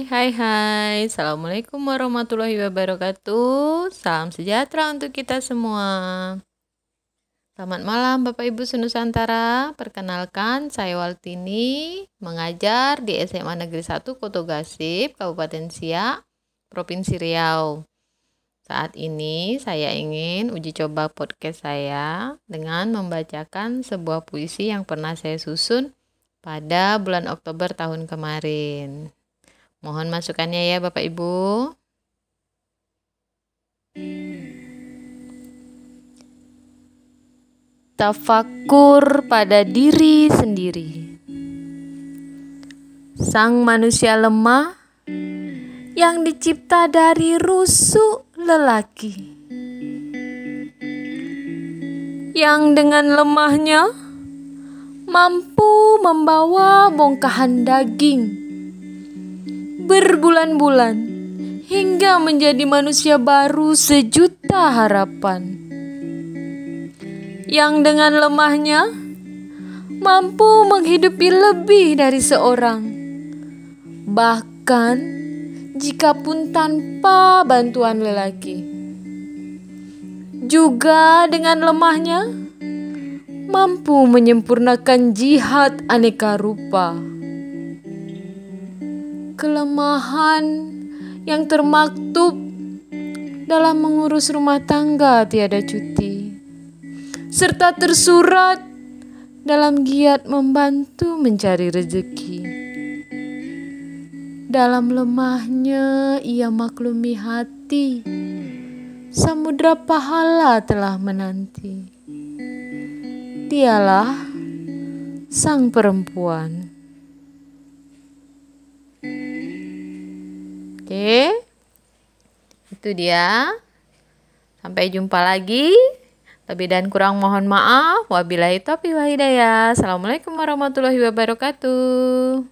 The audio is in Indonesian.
Hai hai hai, Assalamualaikum warahmatullahi wabarakatuh. Salam sejahtera untuk kita semua. Selamat malam Bapak Ibu Senusantara. Perkenalkan saya Waltini Mengajar di SMA Negeri 1 Koto Gasip, Kabupaten Siak, Provinsi Riau. Saat ini saya ingin uji coba podcast saya dengan membacakan sebuah puisi yang pernah saya susun pada bulan Oktober tahun kemarin. Mohon masukannya ya Bapak Ibu. Tafakur pada diri sendiri. Sang manusia lemah yang dicipta dari rusuk lelaki. Yang dengan lemahnya mampu membawa bongkahan daging berbulan-bulan hingga menjadi manusia baru sejuta harapan. Yang dengan lemahnya mampu menghidupi lebih dari seorang. Bahkan jika pun tanpa bantuan lelaki. Juga dengan lemahnya mampu menyempurnakan jihad aneka rupa kelemahan yang termaktub dalam mengurus rumah tangga tiada cuti, serta tersurat dalam giat membantu mencari rezeki. Dalam lemahnya ia maklumi hati, samudra pahala telah menanti. Dialah sang perempuan. Oke. Itu dia. Sampai jumpa lagi. Lebih dan kurang mohon maaf. Wabillahi taufiq wa hidayah. Assalamualaikum warahmatullahi wabarakatuh.